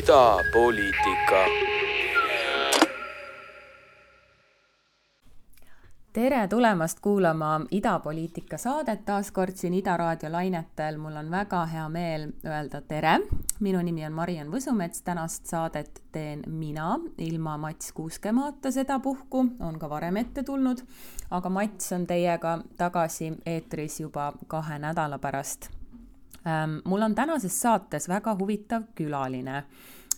idapoliitika. tere tulemast kuulama Idapoliitika saadet taas kord siin Ida raadio lainetel. mul on väga hea meel öelda tere. minu nimi on Mariann Võsumets, tänast saadet teen mina ilma Mats Kuuskemaata sedapuhku, on ka varem ette tulnud, aga Mats on teiega tagasi eetris juba kahe nädala pärast mul on tänases saates väga huvitav külaline,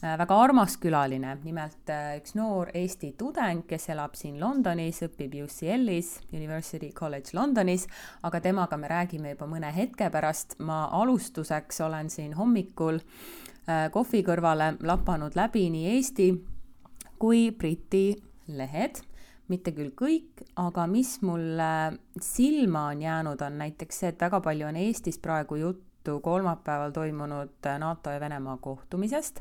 äh, väga armas külaline, nimelt äh, üks noor Eesti tudeng, kes elab siin Londonis, õpib UCL-is, University College Londonis, aga temaga me räägime juba mõne hetke pärast. ma alustuseks olen siin hommikul äh, kohvi kõrvale lapanud läbi nii Eesti kui Briti lehed mitte küll kõik, aga mis mulle silma on jäänud, on näiteks see, et väga palju on Eestis praegu juttu juttu kolmapäeval toimunud NATO ja Venemaa kohtumisest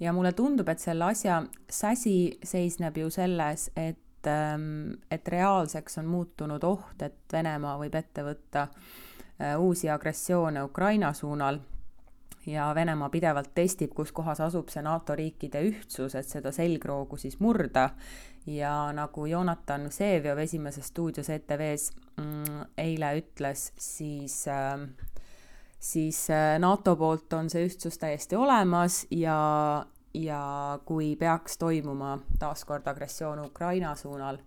ja mulle tundub, et selle asja säsi seisneb ju selles, et ähm, et reaalseks on muutunud oht, et Venemaa võib ette võtta äh, uusi agressioone Ukraina suunal ja Venemaa pidevalt testib, kus kohas asub see NATO riikide ühtsus, et seda selgroogu siis murda. ja nagu Jonatan Vsevjov Esimeses stuudios ETV-s mm, eile ütles, siis äh, siis äh, NATO poolt on see ühtsus täiesti olemas ja, ja kui peaks toimuma taaskord agressioon Ukraina suunal,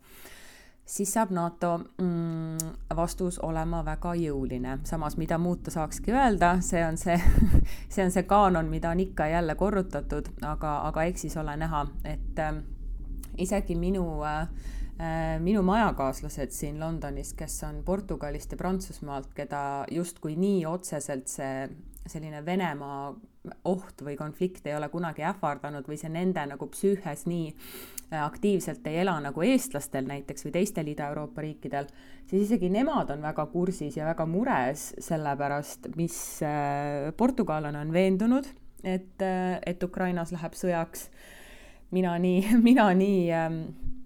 siis saab NATO mm, vastus olema väga jõuline. samas, mida muud ta saakski öelda, see on see see on see kaanon, mida on ikka ja jälle korrutatud, aga, aga eks siis ole näha, et äh, isegi minu Äh, minu majakaaslased siin Londonis, kes on Portugalist ja Prantsusmaalt, keda justkui nii otseselt see selline Venemaa oht või konflikt ei ole kunagi ähvardanud või see nende nagu psüühes nii äh, aktiivselt ei ela nagu eestlastel näiteks või teistel Ida-Euroopa riikidel, siis isegi nemad on väga kursis ja väga mures selle pärast, mis äh, portugallane on veendunud, et, et Ukrainas läheb sõjaks. mina nii, mina nii ähm, Äh, äh,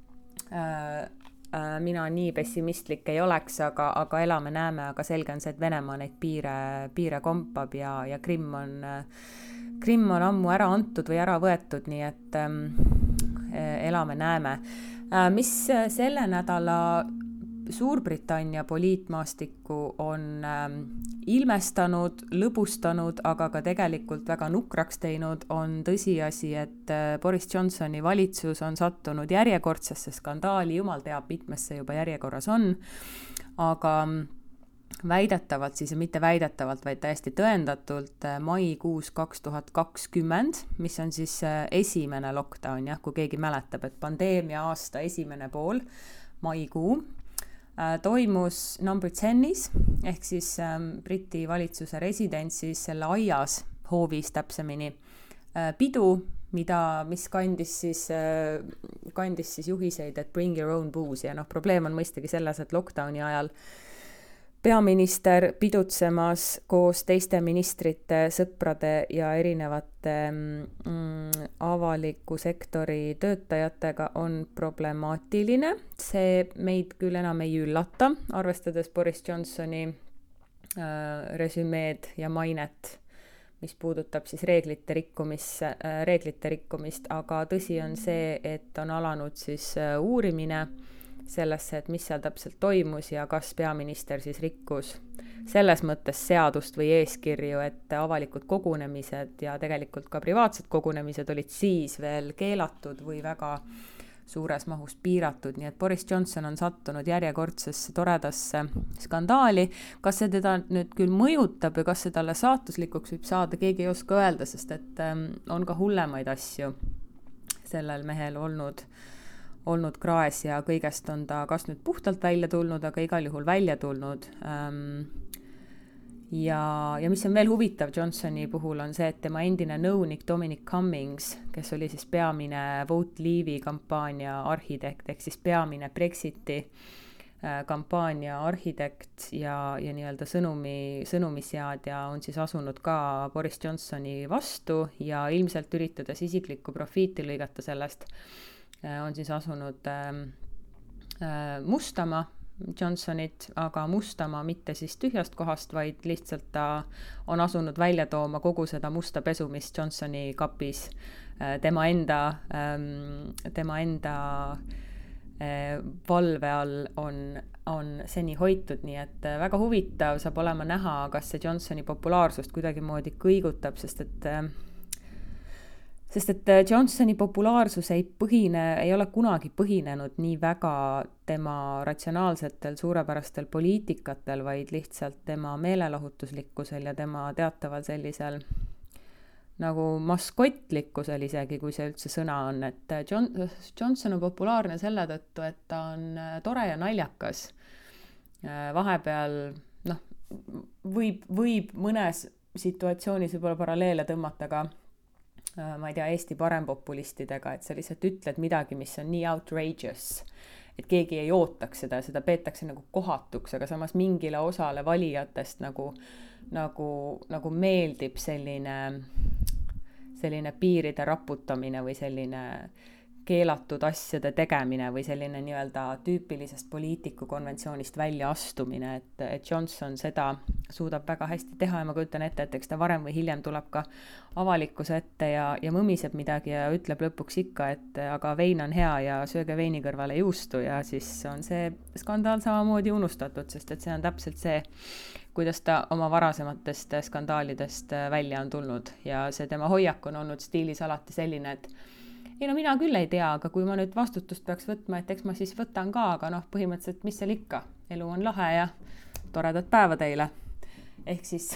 mina nii pessimistlik ei oleks, aga, aga elame-näeme, aga selge on see, et Venemaa neid piire, piire kompab ja, ja Krimm on, Krimm on ammu ära antud või ära võetud, nii et ähm, elame-näeme. Äh, mis selle nädala Suurbritannia poliitmaastikku on ähm, ilmestanud, lõbustanud, aga ka tegelikult väga nukraks teinud, on tõsiasi, et äh, Boris Johnsoni valitsus on sattunud järjekordsesse skandaali, jumal teab, mitmesse juba järjekorras on, aga väidetavalt siis mitte väidetavalt, vaid täiesti tõendatult äh, maikuus kaks tuhat kakskümmend, mis on siis äh, esimene lockdown jah, kui keegi mäletab, et pandeemia aasta esimene pool, maikuu toimus number ten'is ehk siis ähm, Briti valitsuse residentsis, selle aias, hoovis täpsemini, äh, pidu, mida, mis kandis siis, äh, kandis siis juhiseid, et bring your own booze ja noh, probleem on mõistagi selles, et lockdowni ajal äh, peaminister pidutsemas koos teiste ministrite, sõprade ja erinevate mm, avaliku sektori töötajatega on problemaatiline. see meid küll enam ei üllata, arvestades Boris Johnsoni äh, resümeed ja mainet, mis puudutab siis reeglite rikkumist äh,, reeglite rikkumist, aga tõsi on see, et on alanud siis äh, uurimine äh, sellesse, et mis seal täpselt toimus ja kas peaminister siis rikkus selles mõttes seadust või eeskirju, et avalikud kogunemised ja tegelikult ka privaatsed kogunemised olid siis veel keelatud või väga suures mahus piiratud, nii et Boris Johnson on sattunud järjekordsesse toredasse skandaali. kas see teda nüüd küll mõjutab ja kas see talle saatuslikuks võib saada, keegi ei oska öelda, sest et ähm, on ka hullemaid asju sellel mehel olnud olnud kraes ja kõigest on ta kas nüüd puhtalt välja tulnud, aga igal juhul välja tulnud. Ähm, ja, ja mis on veel huvitav Johnsoni puhul, on see, et tema endine nõunik Dominic Cummings, kes oli siis peamine Vote Leave'i kampaania arhitekt ehk siis peamine Brexiti äh, kampaania arhitekt ja, ja nii-öelda sõnumi, sõnumiseadja on siis asunud ka Boris Johnsoni vastu ja ilmselt üritades isiklikku profiiti lõigata sellest on siis asunud ähm, äh, mustama Johnsonit, aga mustama mitte siis tühjast kohast, vaid lihtsalt ta on asunud välja tooma kogu seda musta pesu, mis Johnsoni kapis äh, tema enda, ähm, tema enda äh, valve all on, on seni hoitud, nii et äh, väga huvitav saab olema näha, kas see Johnsoni populaarsust kuidagimoodi kõigutab, sest et sest et äh, Johnsoni populaarsus ei põhine, ei ole kunagi põhinenud nii väga tema ratsionaalsetel suurepärastel poliitikatel, vaid lihtsalt tema meelelahutuslikkusel ja tema teataval sellisel nagu maskotlikkusel isegi, kui see üldse sõna on, et äh, John, Johnson on populaarne selle tõttu, et ta on äh, tore ja naljakas. vahepeal noh, võib, võib mõnes situatsioonis võib-olla paralleele tõmmata ka ma ei tea, Eesti parempopulistidega, et sa lihtsalt ütled midagi, mis on nii outrageous, et keegi ei ootaks seda, seda peetakse nagu kohatuks, aga samas mingile osale valijatest nagu, nagu, nagu meeldib selline, selline piiride raputamine või selline äh, keelatud asjade tegemine või selline nii-öelda tüüpilisest poliitiku konventsioonist väljaastumine, et, et Johnson seda suudab väga hästi teha ja ma kujutan ette, et eks ta varem või hiljem tuleb ka avalikkuse ette ja, ja mõmiseb midagi ja ütleb lõpuks ikka, et aga vein on hea ja sööge veini kõrvale juustu ja siis on see skandaal samamoodi unustatud, sest et see on täpselt see, kuidas ta oma varasematest skandaalidest välja on tulnud ja see tema hoiak on olnud stiilis alati selline, et ei no mina küll ei tea, aga kui ma nüüd vastutust peaks võtma, et eks ma siis võtan ka, aga noh, põhimõtteliselt, mis seal ikka, elu on lahe ja toredat päeva teile. ehk siis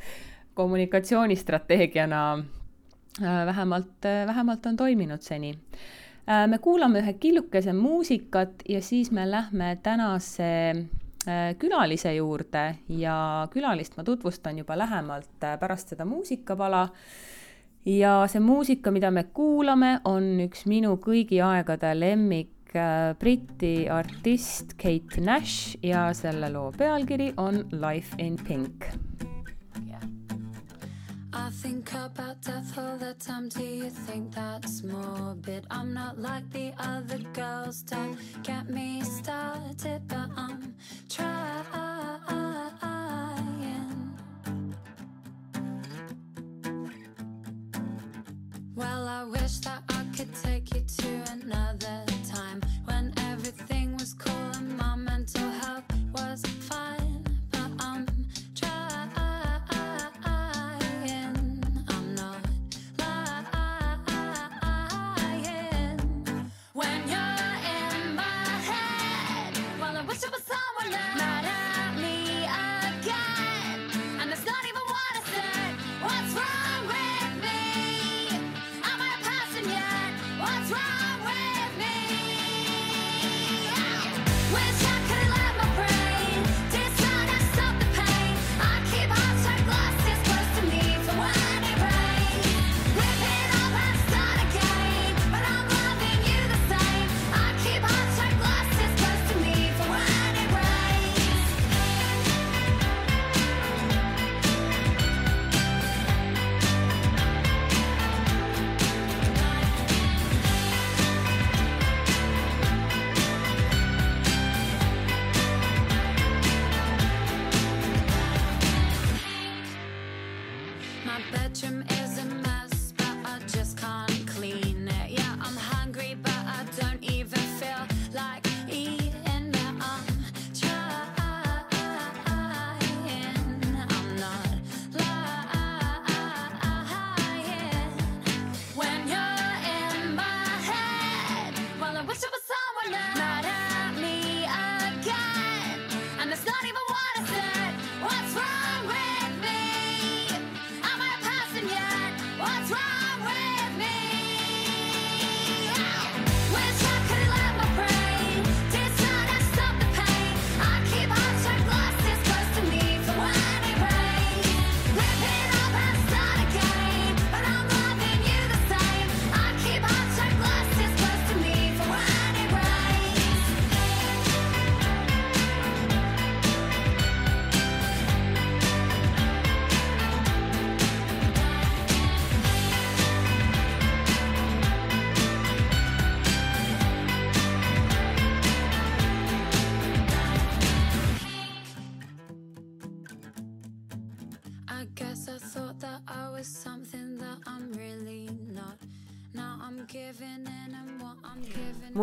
kommunikatsioonistrateegiana äh, vähemalt, äh, vähemalt on toiminud seni. Äh, me kuulame ühe killukese muusikat ja siis me lähme tänase külalise juurde ja külalist ma tutvustan juba lähemalt pärast seda muusikapala ja see muusika, mida me kuulame, on üks minu kõigi aegade lemmik äh, Briti artist Kate Nash ja selle loo pealkiri on Life in Pink. I think about death all the time. Do you think that's morbid? I'm not like the other girls. Don't get me started, but I'm trying. Well, I wish that I could take you to another time when everything was cool and my mental health was fine.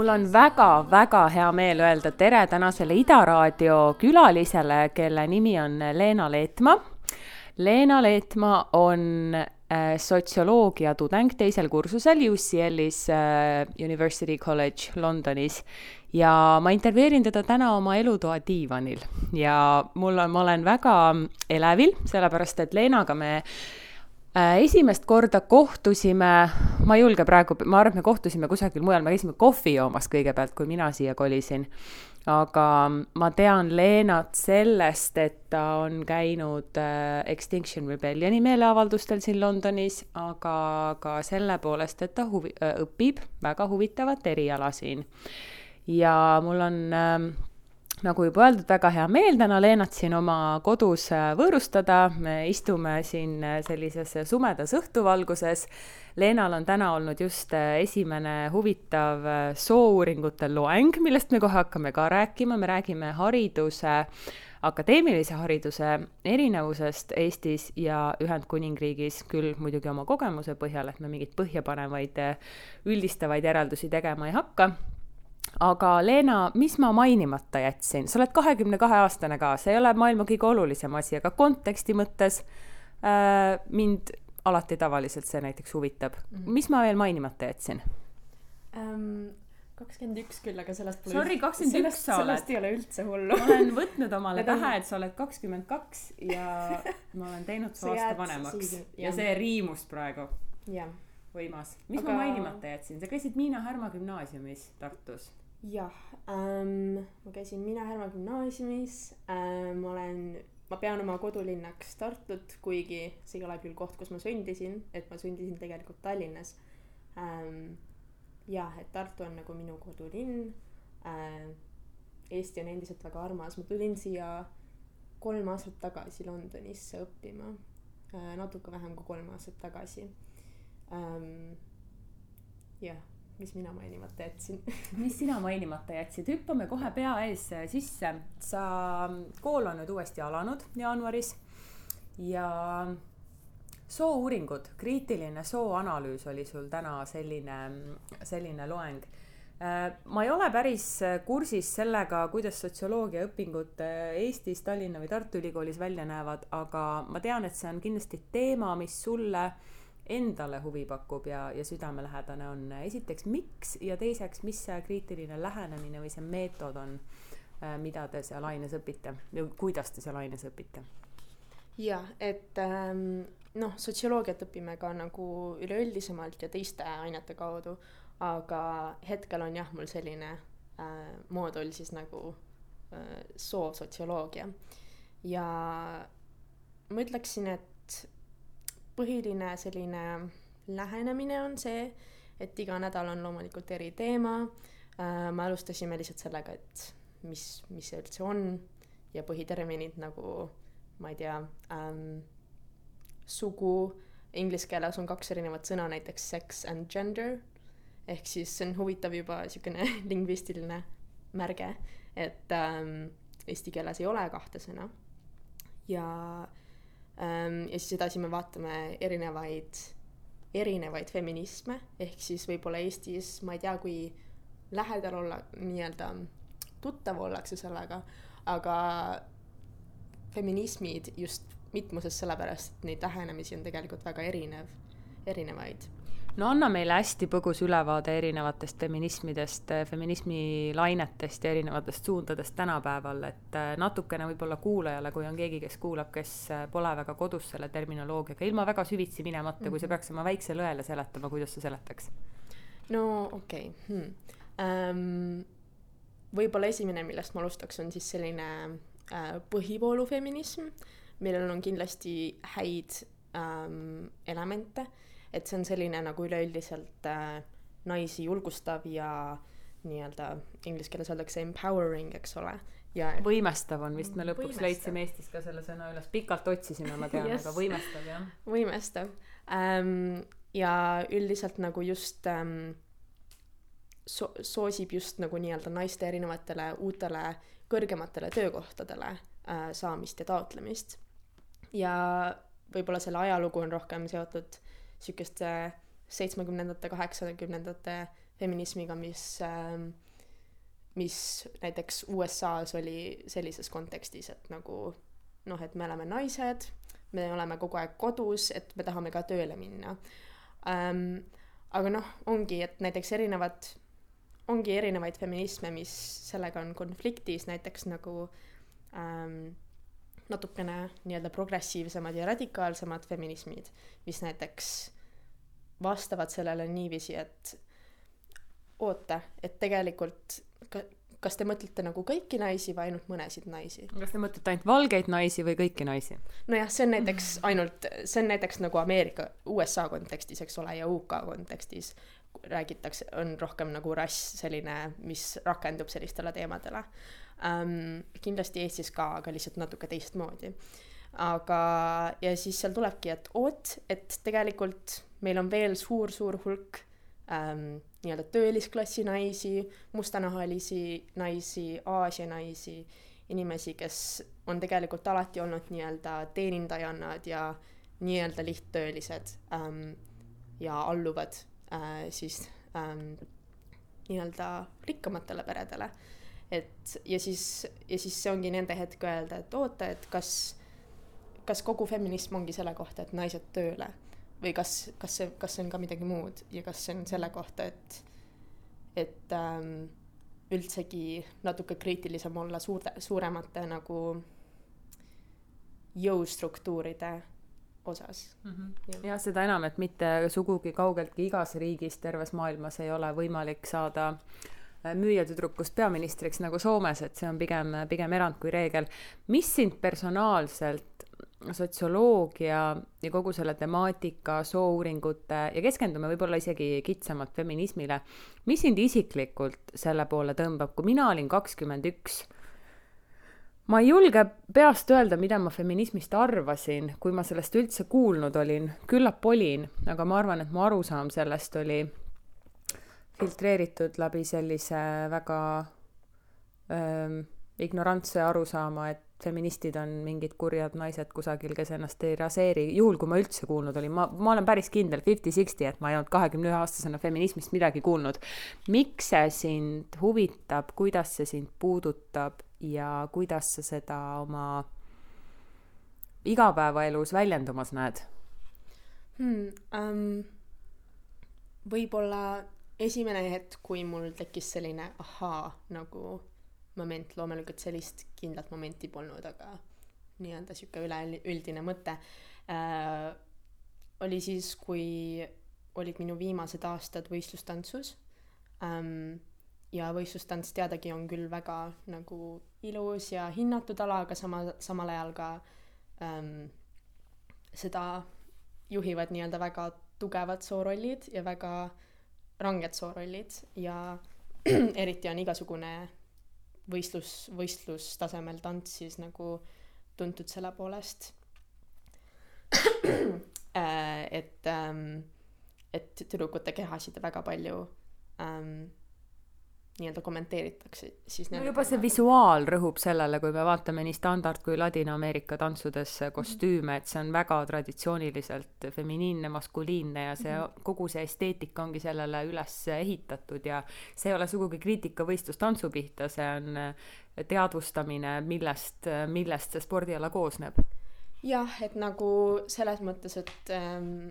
Mul on väga-väga hea meel öelda tere tänasele Ida Raadio külalisele, kelle nimi on Leena Leetmaa. Leena Leetmaa on äh, sotsioloogia tudeng teisel kursusel UCL-is äh, University College Londonis ja ma intervjueerin teda täna oma elutoa diivanil ja mul on, ma olen väga elevil, sellepärast et Leenaga me esimest korda kohtusime, ma ei julge praegu, ma arvan, et me kohtusime kusagil mujal, me käisime kohvi joomas kõigepealt, kui mina siia kolisin. aga ma tean Leenat sellest, et ta on käinud äh, Extinction Rebellioni meeleavaldustel siin Londonis, aga ka selle poolest, et ta huvi- äh,, õpib väga huvitavat eriala siin ja mul on äh, nagu juba öeldud, väga hea meel täna Leenat siin oma kodus äh, võõrustada, me istume siin äh, sellises sumedas õhtuvalguses. Leenal on täna olnud just äh, esimene huvitav soouuringute loeng, millest me kohe hakkame ka rääkima, me räägime hariduse akadeemilise hariduse erinevusest Eestis ja Ühendkuningriigis, küll muidugi oma kogemuse põhjal, et me mingeid põhjapanevaid üldistavaid järeldusi tegema ei hakka aga Leena, mis ma mainimata jätsin, sa oled kahekümne kahe aastane ka, see ei ole maailma kõige olulisem asi, aga konteksti mõttes äh, mind alati tavaliselt see näiteks huvitab mm. -hmm. mis ma veel mainimata jätsin um,? kakskümmend üks küll, aga sellest pole Sorry, kakskümmend üks sa oled. sellest ei ole üldse hullu. ma olen võtnud omale pähe, et sa oled kakskümmend kaks ja ma olen teinud su aasta vanemaks ja. ja see riimus praegu. jah võimas. mis aga... ma mainimata jätsin, sa käisid Miina Härma gümnaasiumis Tartus. jah ähm,, ma käisin Miina Härma gümnaasiumis ähm,, ma olen, ma pean oma kodulinnaks Tartut, kuigi see ei ole küll koht, kus ma sündisin, et ma sündisin tegelikult Tallinnas ähm,. jah, et Tartu on nagu minu kodulinn äh,. Eesti on endiselt väga armas, ma tulin siia kolm aastat tagasi Londonisse õppima äh,, natuke vähem kui kolm aastat tagasi ähm,. jah, mis mina mainimata jätsin mis sina mainimata jätsid, hüppame kohe pea ees sisse. sa, kool on nüüd uuesti alanud jaanuaris ja soouuringud, kriitiline sooanalüüs oli sul täna selline, selline loeng äh, ma ei ole päris kursis sellega, kuidas sotsioloogiaõpingud Eestis, Tallinna või Tartu Ülikoolis välja näevad, aga ma tean, et see on kindlasti teema, mis sulle äh, endale huvi pakub ja, ja südamelähedane on esiteks, miks ja teiseks, mis see kriitiline lähenemine või see meetod on, äh, mida te seal aines õpite või kuidas te seal aines õpite? jah, et ähm, noh, sotsioloogiat õpime ka nagu üleüldisemalt ja teiste ainete kaudu, aga hetkel on jah, mul selline äh, moodul siis nagu äh, soovsotsioloogia ja ma ütleksin, et põhiline selline lähenemine on see, et iga nädal on loomulikult eri teema. Äh,. me alustasime lihtsalt sellega, et mis, mis see üldse on ja põhiterminid nagu ma ei tea ähm,, sugu, inglise keeles on kaks erinevat sõna, näiteks sex and gender, ehk siis see on huvitav juba niisugune lingvistiline märge, et ähm, eesti keeles ei ole kahte sõna. Ja Ehm, ja siis edasi me vaatame erinevaid, erinevaid feminisme, ehk siis võib-olla Eestis, ma ei tea, kui lähedal olla, nii-öelda tuttav ollakse sellega, aga feminismid just mitmuses sellepärast, et neid lähenemisi on tegelikult väga erinev, erinevaid no anna meile hästi põgus ülevaade erinevatest feminismidest, feminismi lainetest ja erinevatest suundadest tänapäeval, et äh, natukene võib-olla kuulajale, kui on keegi, kes kuulab, kes äh, pole väga kodus selle terminoloogiaga, ilma väga süvitsi minemata mm, -hmm. kui sa mhm. peaks oma väiksele õele seletama, kuidas sa seletaks? no okei okay. hmm. um,. võib-olla esimene, millest ma alustaks, on siis selline uh, põhivoolufeminism, millel on kindlasti häid um, elemente et see on selline nagu üleüldiselt äh, naisi julgustav ja nii-öelda inglise keeles öeldakse empowering, eks ole. ja võimestav on vist, me lõpuks võimestav. leidsime Eestis ka selle sõna üles, pikalt otsisime, ma tean yes., aga võimestav jah. võimestav ähm, ja üldiselt nagu just ähm, so-, soosib just nagu nii-öelda naiste erinevatele uutele kõrgematele töökohtadele äh, saamist ja taotlemist. ja võib-olla selle ajalugu on rohkem seotud sihukeste seitsmekümnendate, kaheksakümnendate feminismiga, mis ähm, mis näiteks USA-s oli sellises kontekstis, et nagu noh, et me oleme naised, me oleme kogu aeg kodus, et me tahame ka tööle minna ähm,. aga noh, ongi, et näiteks erinevad, ongi erinevaid feminisme, mis sellega on konfliktis, näiteks nagu ähm, natukene nii-öelda progressiivsemad ja radikaalsemad feminismid, mis näiteks vastavad sellele niiviisi, et oota, et tegelikult ka, kas te mõtlete nagu kõiki naisi või ainult mõnesid naisi? kas te mõtlete ainult valgeid naisi või kõiki naisi? nojah, see on näiteks ainult, see on näiteks nagu Ameerika, USA kontekstis, eks ole, ja UK kontekstis räägitakse, on rohkem nagu rass selline, mis rakendub sellistele teemadele um,. kindlasti Eestis ka, aga lihtsalt natuke teistmoodi. aga, ja siis seal tulebki, et oot, et tegelikult meil on veel suur-suur hulk ähm, nii-öelda töölisklassi naisi, mustanahalisi naisi, Aasia naisi, inimesi, kes on tegelikult alati olnud nii-öelda teenindajannad ja nii-öelda lihttöölised ähm, ja alluvad äh, siis ähm, nii-öelda rikkamatele peredele. Et ja siis, ja siis see ongi nende hetk öelda, et oota, et kas, kas kogu feminism ongi selle kohta, et naised tööle või kas, kas see, kas see on ka midagi muud ja kas see on selle kohta, et, et ähm, üldsegi natuke kriitilisem olla suurte, suuremate nagu jõustruktuuride osas mm. -hmm. jah, seda enam, et mitte sugugi kaugeltki igas riigis terves maailmas ei ole võimalik saada äh, müüjatüdrukust peaministriks nagu Soomes, et see on pigem, pigem erand kui reegel. mis sind personaalselt sotsioloogia ja kogu selle temaatika, soouuringute ja keskendume võib-olla isegi kitsamalt feminismile. mis sind isiklikult selle poole tõmbab, kui mina olin kakskümmend üks, ma ei julge peast öelda, mida ma feminismist arvasin, kui ma sellest üldse kuulnud olin, küllap olin, aga ma arvan, et mu arusaam sellest oli filtreeritud läbi sellise väga öö, ignorantse arusaama, et feministid on mingid kurjad naised kusagil, kes ennast ei raseeri, juhul kui ma üldse kuulnud olin, ma, ma olen päris kindel, fifty-sixty, et ma ei olnud kahekümne ühe aastasena feminismist midagi kuulnud. miks see sind huvitab, kuidas see sind puudutab ja kuidas sa seda oma igapäevaelus väljendumas näed hmm,? Um, võib-olla esimene hetk, kui mul tekkis selline ahaa nagu moment, loomulikult sellist kindlat momenti polnud, aga nii-öelda sihuke üleüldine mõte äh,. oli siis, kui olid minu viimased aastad võistlustantsus ähm,. ja võistlustants teadagi on küll väga nagu ilus ja hinnatud ala, aga sama, samal ajal ka ähm, seda juhivad nii-öelda väga tugevad soorollid ja väga ranged soorollid ja eriti on igasugune võistlus, võistlustasemel tants siis nagu tuntud selle poolest. Äh, et, ähm, et tüdrukute kehasid väga palju ähm, nii-öelda kommenteeritakse, siis no juba see visuaal rõhub sellele, kui me vaatame nii standard kui Ladina-Ameerika tantsudes kostüüme, et see on väga traditsiooniliselt feminiinne, maskuliinne ja see mm, -hmm. kogu see esteetika ongi sellele üles ehitatud ja see ei ole sugugi kriitika võistlustantsu pihta, see on teadvustamine, millest, millest see spordiala koosneb. jah, et nagu selles mõttes, et ähm,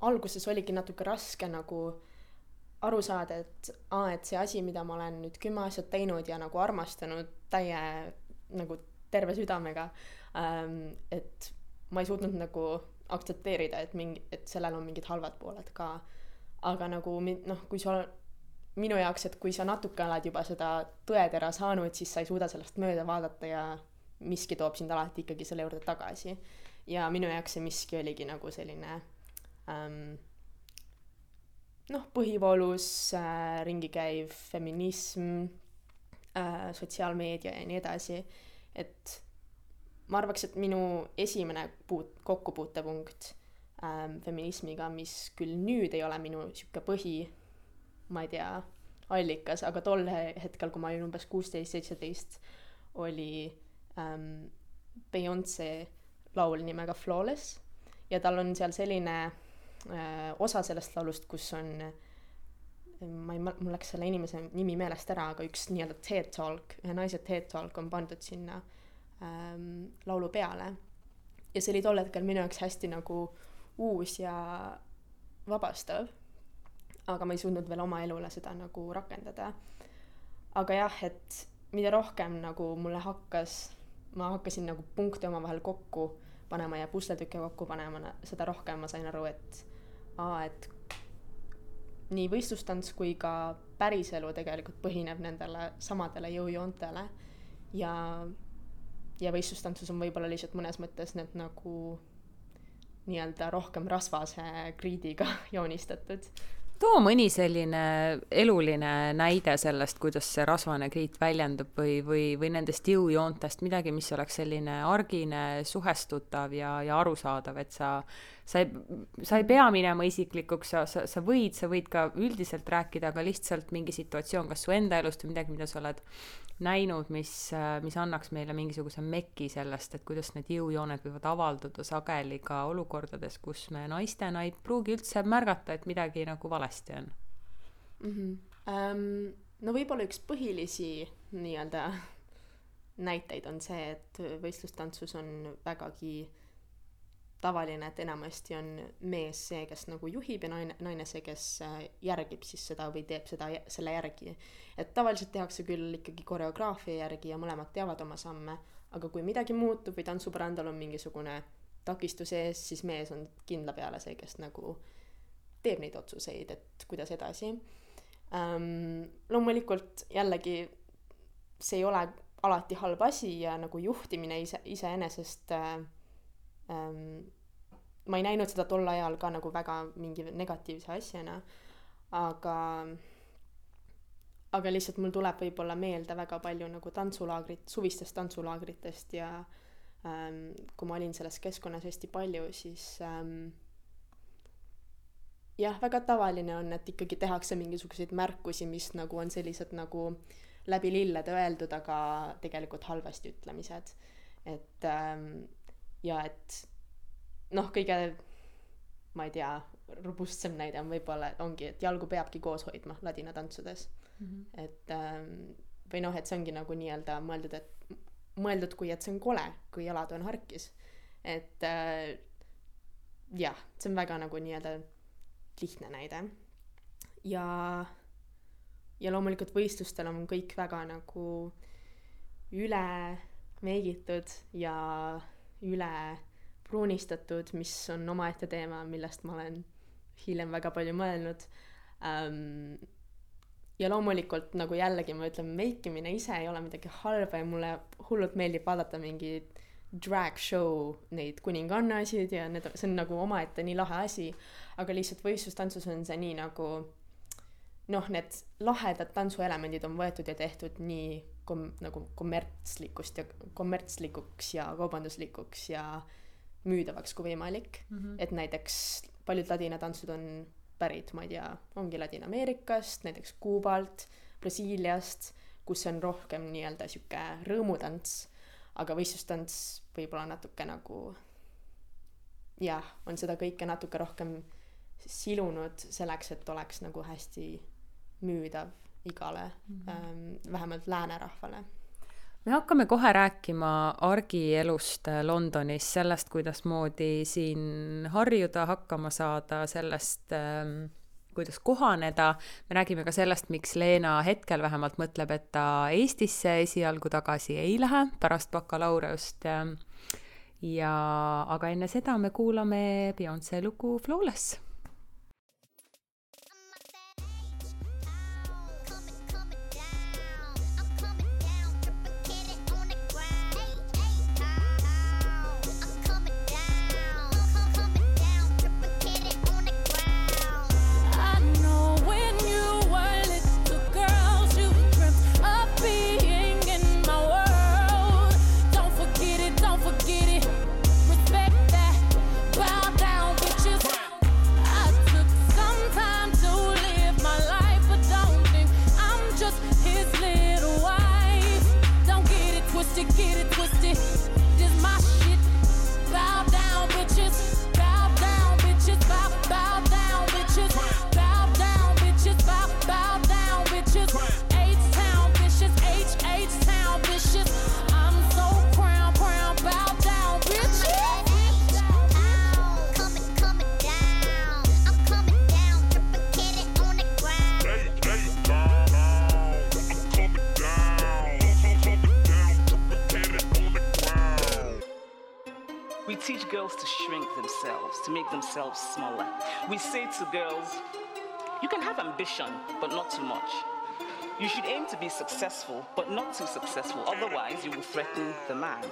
alguses oligi natuke raske nagu aru saada, et aa, et see asi, mida ma olen nüüd kümme aastat teinud ja nagu armastanud täie nagu terve südamega ähm,, et ma ei suutnud nagu aktsepteerida, et mingi, et sellel on mingid halvad pooled ka. aga nagu noh, kui sa, minu jaoks, et kui sa natuke oled juba seda tõetera saanud, siis sa ei suuda sellest mööda vaadata ja miski toob sind alati ikkagi selle juurde tagasi. ja minu jaoks see miski oligi nagu selline ähm, noh, põhivoolus äh, ringi käiv feminism äh,, sotsiaalmeedia ja nii edasi, et ma arvaks, et minu esimene puut-, kokkupuutepunkt äh, feminismiga, mis küll nüüd ei ole minu niisugune põhi, ma ei tea, allikas, aga tol hetkel, kui ma olin umbes kuusteist, seitseteist, oli ähm, Beyonce laul nimega Flawless. Ja tal on seal selline osa sellest laulust, kus on ma ei, mul läks selle inimese nimi meelest ära, aga üks nii-öelda TED Talk, ühe naise TED Talk on pandud sinna ähm, laulu peale. ja see oli tol hetkel minu jaoks hästi nagu uus ja vabastav. aga ma ei suutnud veel oma elule seda nagu rakendada. aga jah, et mida rohkem nagu mulle hakkas, ma hakkasin nagu punkte omavahel kokku panema ja pusletükke kokku panema, seda rohkem ma sain aru, et aa, et nii võistlustants kui ka päriselu tegelikult põhineb nendele samadele jõujoontele. Ja, ja võistlustantsus on võib-olla lihtsalt mõnes mõttes need nagu nii-öelda rohkem rasvase kriidiga joonistatud too mõni selline eluline näide sellest, kuidas see rasvane kriit väljendub või, või, või nendest jõujoontest midagi, mis oleks selline argine, suhestutav ja, ja arusaadav, et sa, sa ei, sa ei pea minema isiklikuks, sa, sa, sa võid, sa võid ka üldiselt rääkida, aga lihtsalt mingi situatsioon, kas su enda elust või midagi, mida sa oled näinud, mis, mis annaks meile mingisuguse meki sellest, et kuidas need jõujooned võivad avalduda sageli ka olukordades, kus me naistena ei pruugi üldse märgata, et midagi nagu valesti on mm. -hmm. Um, no võib-olla üks põhilisi nii-öelda näiteid on see, et võistlustantsus on vägagi tavaline, et enamasti on mees see, kes nagu juhib ja naine, naine see, kes äh, järgib siis seda või teeb seda selle järgi. et tavaliselt tehakse küll ikkagi koreograafia järgi ja mõlemad teavad oma samme, aga kui midagi muutub või tantsupõrandal on mingisugune takistus ees, siis mees on kindla peale see, kes nagu teeb neid otsuseid, et kuidas edasi ähm,. loomulikult jällegi see ei ole alati halb asi ja nagu juhtimine ise, iseenesest äh, ma ei näinud seda tol ajal ka nagu väga mingi negatiivse asjana, aga aga lihtsalt mul tuleb võib-olla meelde väga palju nagu tantsulaagrit, suvistest tantsulaagritest ja ähm, kui ma olin selles keskkonnas hästi palju, siis ähm, jah, väga tavaline on, et ikkagi tehakse mingisuguseid märkusi, mis nagu on sellised nagu läbi lillede öeldud, aga tegelikult halvasti ütlemised. et ähm, ja et noh, kõige ma ei tea, robustsem näide on võib-olla, ongi, et jalgu peabki koos hoidma ladina tantsudes mm. -hmm. et ähm, või noh, et see ongi nagu nii-öelda mõeldud, et mõeldud kui, et see on kole, kui jalad on harkis. et äh, jah, see on väga nagu nii-öelda lihtne näide. ja, ja loomulikult võistlustel on kõik väga nagu üle meigitud ja üle pruunistatud, mis on omaette teema, millest ma olen hiljem väga palju mõelnud ähm,. ja loomulikult nagu jällegi ma ütlen, meikimine ise ei ole midagi halba ja mulle hullult meeldib vaadata mingeid drag show neid kuningannasid ja need, see on nagu omaette nii lahe asi, aga lihtsalt võistlustantsus on see nii nagu noh, need lahedad tantsuelemendid on võetud ja tehtud nii kom-, nagu kommertslikust ja kommertslikuks ja kaubanduslikuks ja müüdavaks kui võimalik mm. -hmm. et näiteks paljud ladinatantsud on pärit, ma ei tea, ongi Ladina-Ameerikast, näiteks Kuubalt, Brasiiliast, kus on rohkem nii-öelda sihuke rõõmutants, aga võistlustants võib-olla natuke nagu jah, on seda kõike natuke rohkem silunud selleks, et oleks nagu hästi müüdav igale mm, -hmm. vähemalt läänerahvale me hakkame kohe rääkima argielust äh, Londonis, sellest, kuidasmoodi siin harjuda, hakkama saada, sellest ähm, kuidas kohaneda, me räägime ka sellest, miks Leena hetkel vähemalt mõtleb, et ta Eestisse esialgu tagasi ei lähe pärast bakalaureust. Ähm, ja, aga enne seda me kuulame Beyonce lugu Flawless We say to girls, you can have ambition, but not too much. You should aim to be successful, but not too successful, otherwise, you will threaten the man.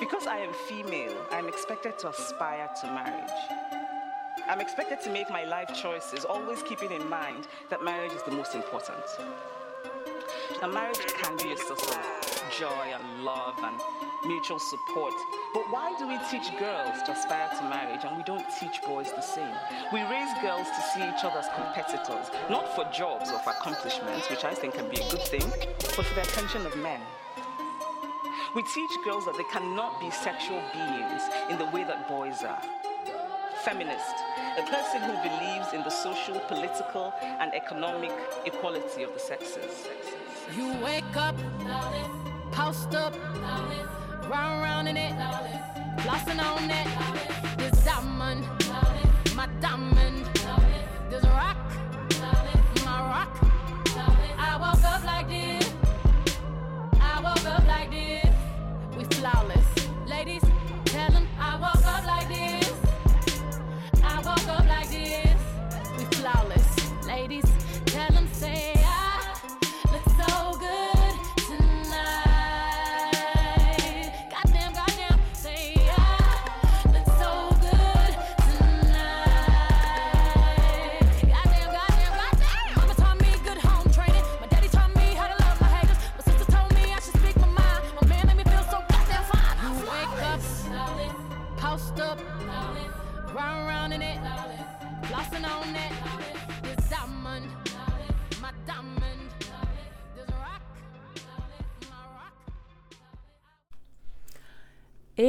Because I am female, I'm expected to aspire to marriage. I'm expected to make my life choices, always keeping in mind that marriage is the most important. A marriage can be a source of joy and love and mutual support. But why do we teach girls to aspire to marriage and we don't teach boys the same? We raise girls to see each other as competitors, not for jobs or for accomplishments, which I think can be a good thing, but for the attention of men. We teach girls that they cannot be sexual beings in the way that boys are. Feminist, a person who believes in the social, political, and economic equality of the sexes. You wake up, post up, round round in it, flossing on it. This diamond, my diamond,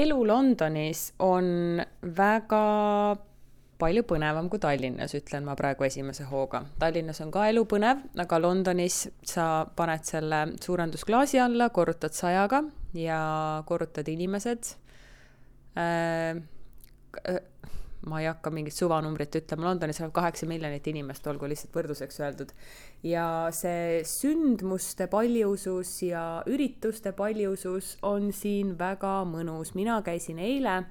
elu Londonis on väga palju põnevam kui Tallinnas, ütlen ma praegu esimese hooga. Tallinnas on ka elu põnev, aga Londonis sa paned selle suurendusklaasi alla, korrutad sajaga ja korrutad inimesed äh, ma ei hakka mingit suvanumbrit ütlema, Londonis elab kaheksa miljonit inimest, olgu lihtsalt võrdluseks öeldud. ja see sündmuste paljusus ja ürituste paljusus on siin väga mõnus. mina käisin eile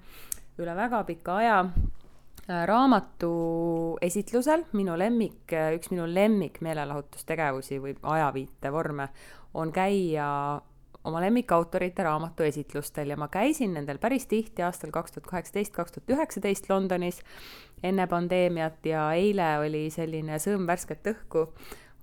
üle väga pika aja äh, raamatu esitlusel, minu lemmik, üks minu lemmik meelelahutustegevusi või ajaviitevorme on käia oma lemmikautorite raamatu esitlustel ja ma käisin nendel päris tihti aastal kaks tuhat kaheksateist, kaks tuhat üheksateist Londonis enne pandeemiat ja eile oli selline sõõm värsket õhku,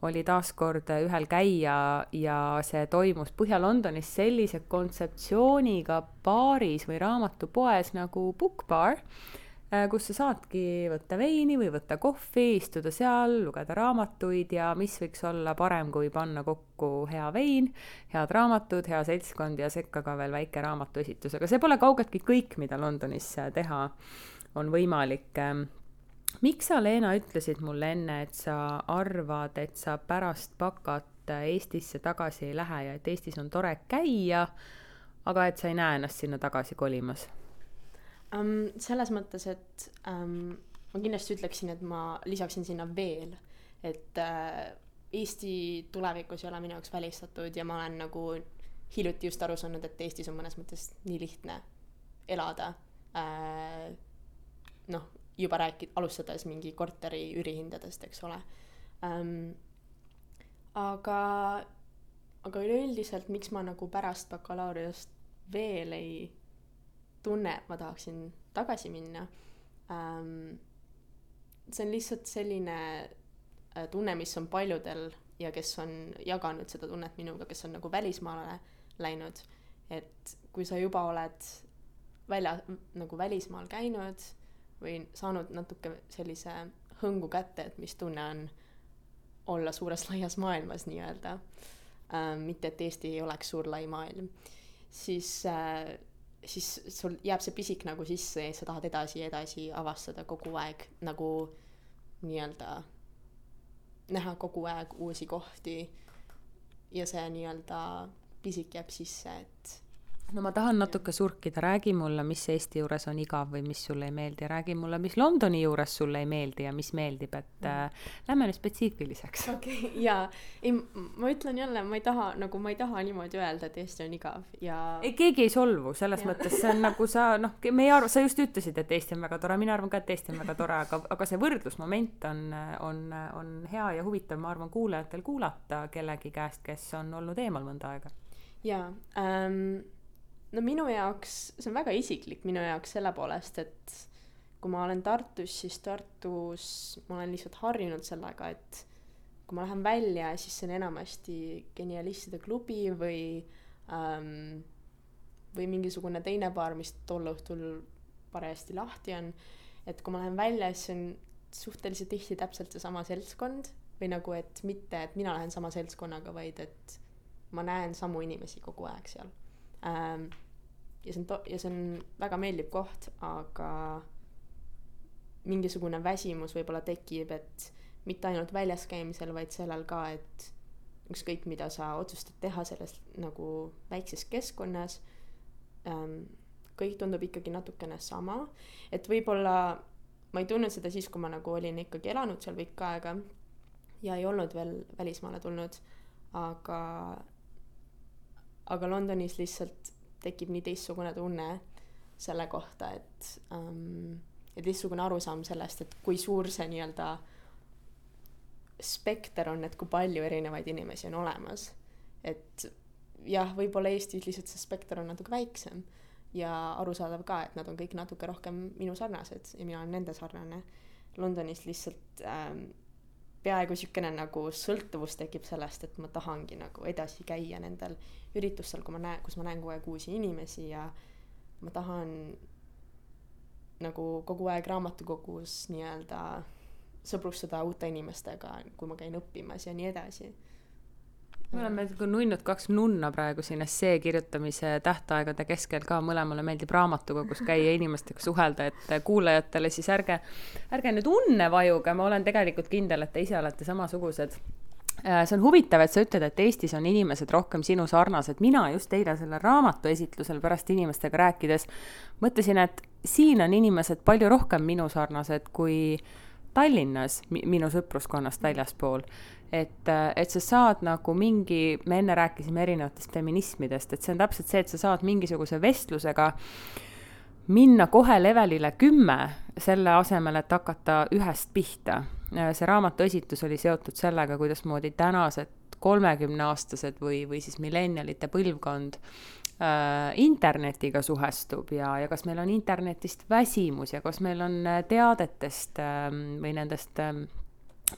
oli taaskord ühel käia ja see toimus Põhja-Londonis sellise kontseptsiooniga baaris või raamatupoes nagu Book Bar, kus sa saadki võtta veini või võtta kohvi, istuda seal, lugeda raamatuid ja mis võiks olla parem, kui panna kokku hea vein, head raamatud, hea seltskond ja sekka ka veel väike raamatuesitus, aga see pole kaugeltki kõik, mida Londonis teha on võimalik. miks sa, Leena, ütlesid mulle enne, et sa arvad, et sa pärast bakat Eestisse tagasi ei lähe ja et Eestis on tore käia, aga et sa ei näe ennast sinna tagasi kolimas? um,. selles mõttes, et um, ma kindlasti ütleksin, et ma lisaksin sinna veel, et uh, Eesti tulevikus ei ole minu jaoks välistatud ja ma olen nagu hiljuti just aru saanud, et Eestis on mõnes mõttes nii lihtne elada uh,. noh, juba rääki-, alustades mingi korteri üürihindadest, eks ole um,. aga, aga üleüldiselt, miks ma nagu pärast bakalaureust veel ei tunne, et ma tahaksin tagasi minna ähm,. see on lihtsalt selline äh, tunne, mis on paljudel ja kes on jaganud seda tunnet minuga, kes on nagu välismaale läinud. et kui sa juba oled välja, nagu välismaal käinud või saanud natuke sellise hõngu kätte, et mis tunne on olla suures laias maailmas nii-öelda ähm,. mitte, et Eesti ei oleks suur lai maailm, siis äh, siis sul jääb see pisik nagu sisse ja sa tahad edasi ja edasi avastada kogu aeg nagu nii-öelda näha kogu aeg uusi kohti. Ja see nii-öelda pisik jääb sisse, et no ma tahan natuke surkida, räägi mulle, mis Eesti juures on igav või mis sulle ei meeldi, räägi mulle, mis Londoni juures sulle ei meeldi ja mis meeldib, et äh, lähme nüüd spetsiifiliseks. okei okay,, jaa. ei, ma ütlen jälle, ma ei taha, nagu ma ei taha niimoodi öelda, et Eesti on igav ja ei, keegi ei solvu, selles ja. mõttes see on nagu sa noh, me ei arva, sa just ütlesid, et Eesti on väga tore, mina arvan ka, et Eesti on väga tore, aga, aga see võrdlusmoment on, on, on hea ja huvitav, ma arvan, kuulajatel kuulata kellegi käest, kes on olnud eemal mõnda aega. jaa ähm, no minu jaoks, see on väga isiklik minu jaoks selle poolest, et kui ma olen Tartus, siis Tartus ma olen lihtsalt harjunud sellega, et kui ma lähen välja, siis see on enamasti genialistide klubi või ähm, või mingisugune teine baar, mis tol õhtul parajasti lahti on. et kui ma lähen välja, siis on suhteliselt tihti täpselt seesama seltskond või nagu, et mitte, et mina lähen sama seltskonnaga, vaid et ma näen samu inimesi kogu aeg seal ähm,. ja see on to-, ja see on väga meeldiv koht, aga mingisugune väsimus võib-olla tekib, et mitte ainult väljas käimisel, vaid sellel ka, et ükskõik, mida sa otsustad teha selles nagu väikses keskkonnas ähm,, kõik tundub ikkagi natukene sama, et võib-olla ma ei tundnud seda siis, kui ma nagu olin ikkagi elanud seal pikka aega ja ei olnud veel välismaale tulnud, aga aga Londonis lihtsalt tekib nii teistsugune tunne selle kohta, et ähm, ja teistsugune arusaam sellest, et kui suur see nii-öelda spekter on, et kui palju erinevaid inimesi on olemas. et jah, võib-olla Eestis lihtsalt see spekter on natuke väiksem ja arusaadav ka, et nad on kõik natuke rohkem minu sarnased ja mina olen nende sarnane. Londonis lihtsalt ähm, peaaegu niisugune nagu sõltuvus tekib sellest, et ma tahangi nagu edasi käia nendel üritustel, kui ma näen, kus ma näen kogu aeg uusi inimesi ja ma tahan nagu kogu aeg raamatukogus nii-öelda sõbrustada uute inimestega, kui ma käin õppimas ja nii edasi me oleme nagu nunnud kaks nunna praegu siin essee kirjutamise tähtaegade keskel ka, mõlemale meeldib raamatukogus käia, inimestega suhelda, et kuulajatele siis ärge, ärge nüüd unne vajuge, ma olen tegelikult kindel, et te ise olete samasugused. Äh, see on huvitav, et sa ütled, et Eestis on inimesed rohkem sinu sarnased. mina just eile sellel raamatu esitlusel pärast inimestega rääkides mõtlesin, et siin on inimesed palju rohkem minu sarnased kui Tallinnas minu sõpruskonnast väljaspool et, et sa saad nagu mingi, me enne rääkisime erinevatest feminismidest, et see on täpselt see, et sa saad mingisuguse vestlusega minna kohe levelile kümme, selle asemel, et hakata ühest pihta. see raamatu esitus oli seotud sellega, kuidasmoodi tänased kolmekümneaastased või, või siis millenialite põlvkond äh, internetiga suhestub ja, ja kas meil on internetist väsimus ja kas meil on teadetest äh, või nendest äh,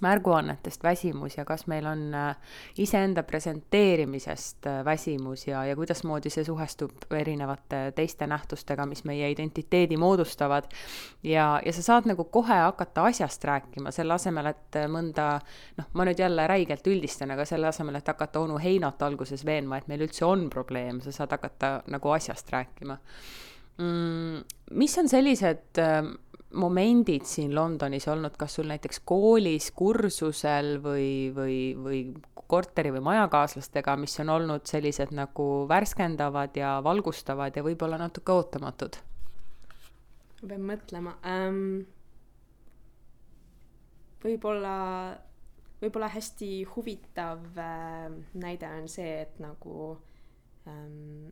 märguannetest väsimus ja kas meil on äh, iseenda presenteerimisest äh, väsimus ja, ja kuidasmoodi see suhestub erinevate teiste nähtustega, mis meie identiteedi moodustavad. ja, ja sa saad nagu kohe hakata asjast rääkima, selle asemel, et mõnda, noh, ma nüüd jälle räigelt üldistan, aga selle asemel, et hakata onu Heinat alguses veenma, et meil üldse on probleem, sa saad hakata nagu asjast rääkima mm,. mis on sellised äh, momendid siin Londonis olnud, kas sul näiteks koolis, kursusel või, või, või korteri või majakaaslastega, mis on olnud sellised nagu värskendavad ja valgustavad ja võib-olla natuke ootamatud? ma pean mõtlema ähm,. võib-olla, võib-olla hästi huvitav äh, näide on see, et nagu ähm,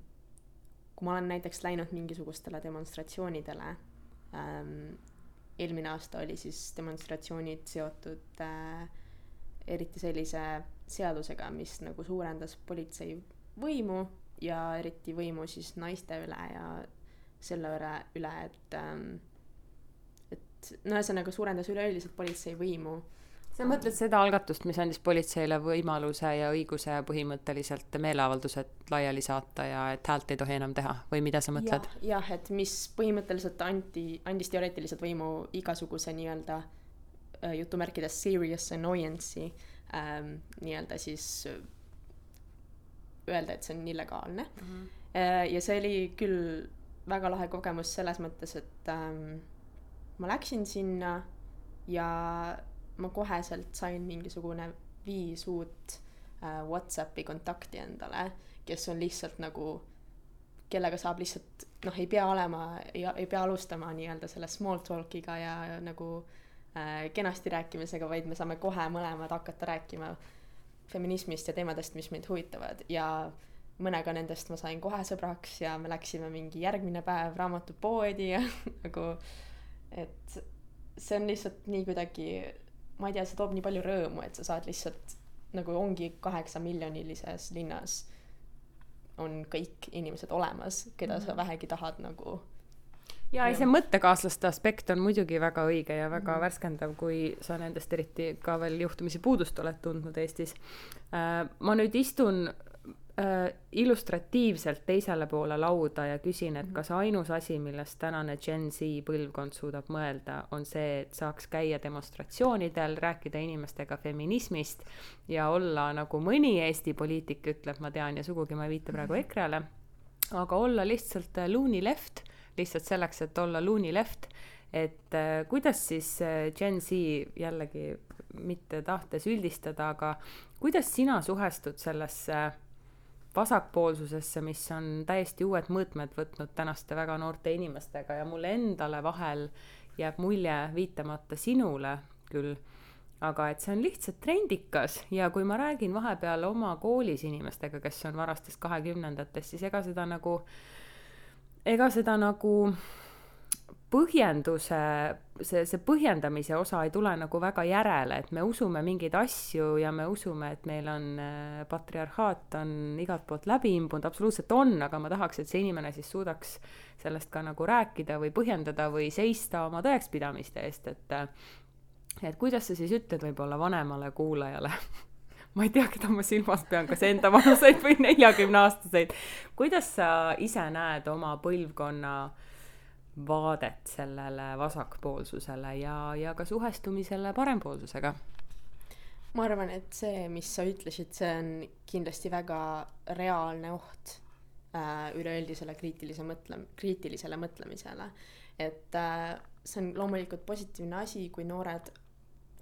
kui ma olen näiteks läinud mingisugustele demonstratsioonidele ähm, eelmine aasta oli siis demonstratsioonid seotud äh, eriti sellise seadusega, mis nagu suurendas politsei võimu ja eriti võimu siis naiste üle ja selle üle, üle, et ähm, et no ühesõnaga suurendas üleüldiselt politsei võimu sa mõtled seda algatust, mis andis politseile võimaluse ja õiguse põhimõtteliselt meeleavaldused laiali saata ja et häält ei tohi enam teha või mida sa mõtled ja,? jah, et mis põhimõtteliselt anti, andis teoreetiliselt võimu igasuguse nii-öelda äh, jutumärkides serious annoyance'i ähm, nii-öelda siis äh, öelda, et see on illegaalne mm. -hmm. ja see oli küll väga lahe kogemus selles mõttes, et ähm, ma läksin sinna ja ma koheselt sain mingisugune viis uut äh, Whatsappi kontakti endale, kes on lihtsalt nagu kellega saab lihtsalt noh, ei pea olema, ei, pea alustama nii-öelda selle small talk'iga ja nagu äh, kenasti rääkimisega, vaid me saame kohe mõlemad hakata rääkima feminismist ja teemadest, mis meid huvitavad. Ja mõnega nendest ma sain kohe sõbraks ja me läksime mingi järgmine päev raamatupoodi ja nagu, et see on lihtsalt nii kuidagi, ma ei tea, see toob nii palju rõõmu, et sa saad lihtsalt nagu ongi kaheksa miljonilises linnas on kõik inimesed olemas, keda sa mhm. vähegi tahad nagu ja ei, see mõttekaaslaste aspekt on muidugi väga õige ja väga mm -hmm. värskendav, kui sa nendest eriti ka veel juhtumisi puudust oled tundnud Eestis äh,. ma nüüd istun äh, illustratiivselt teisele poole lauda ja küsin, et mhm. kas ainus asi, millest tänane Gen Z põlvkond suudab mõelda, on see, et saaks käia demonstratsioonidel, rääkida inimestega feminismist ja olla nagu mõni Eesti poliitik ütleb, ma tean ja sugugi ma ei viita praegu mhm. EKRE-le, aga olla lihtsalt äh, loony left lihtsalt selleks, et olla loony left, et äh, kuidas siis äh, Gen Z jällegi mitte tahtes üldistada, aga kuidas sina suhestud sellesse vasakpoolsusesse, mis on täiesti uued mõõtmed võtnud tänaste väga noorte inimestega ja mulle endale vahel jääb mulje, viitamata sinule küll, aga et see on lihtsalt trendikas ja kui ma räägin vahepeal oma koolis inimestega, kes on varastest kahekümnendatest, siis ega seda nagu ega seda nagu põhjenduse, see, see põhjendamise osa ei tule nagu väga järele, et me usume mingeid asju ja me usume, et meil on äh, patriarhaat on igalt poolt läbi imbunud, absoluutselt on, aga ma tahaks, et see inimene siis suudaks sellest ka nagu rääkida või põhjendada või seista oma tõekspidamiste eest, et äh, et kuidas sa siis ütled võib-olla vanemale kuulajale ma ei tea, keda ma silmas pean, kas enda vanuseid või neljakümneaastaseid. kuidas sa ise näed oma põlvkonna vaadet sellele vasakpoolsusele ja, ja ka suhestumisele parempoolsusega? ma arvan, et see, mis sa ütlesid, see on kindlasti väga reaalne oht äh, üleüldisele kriitilise mõtle-, kriitilisele mõtlemisele. et äh, see on loomulikult positiivne asi, kui noored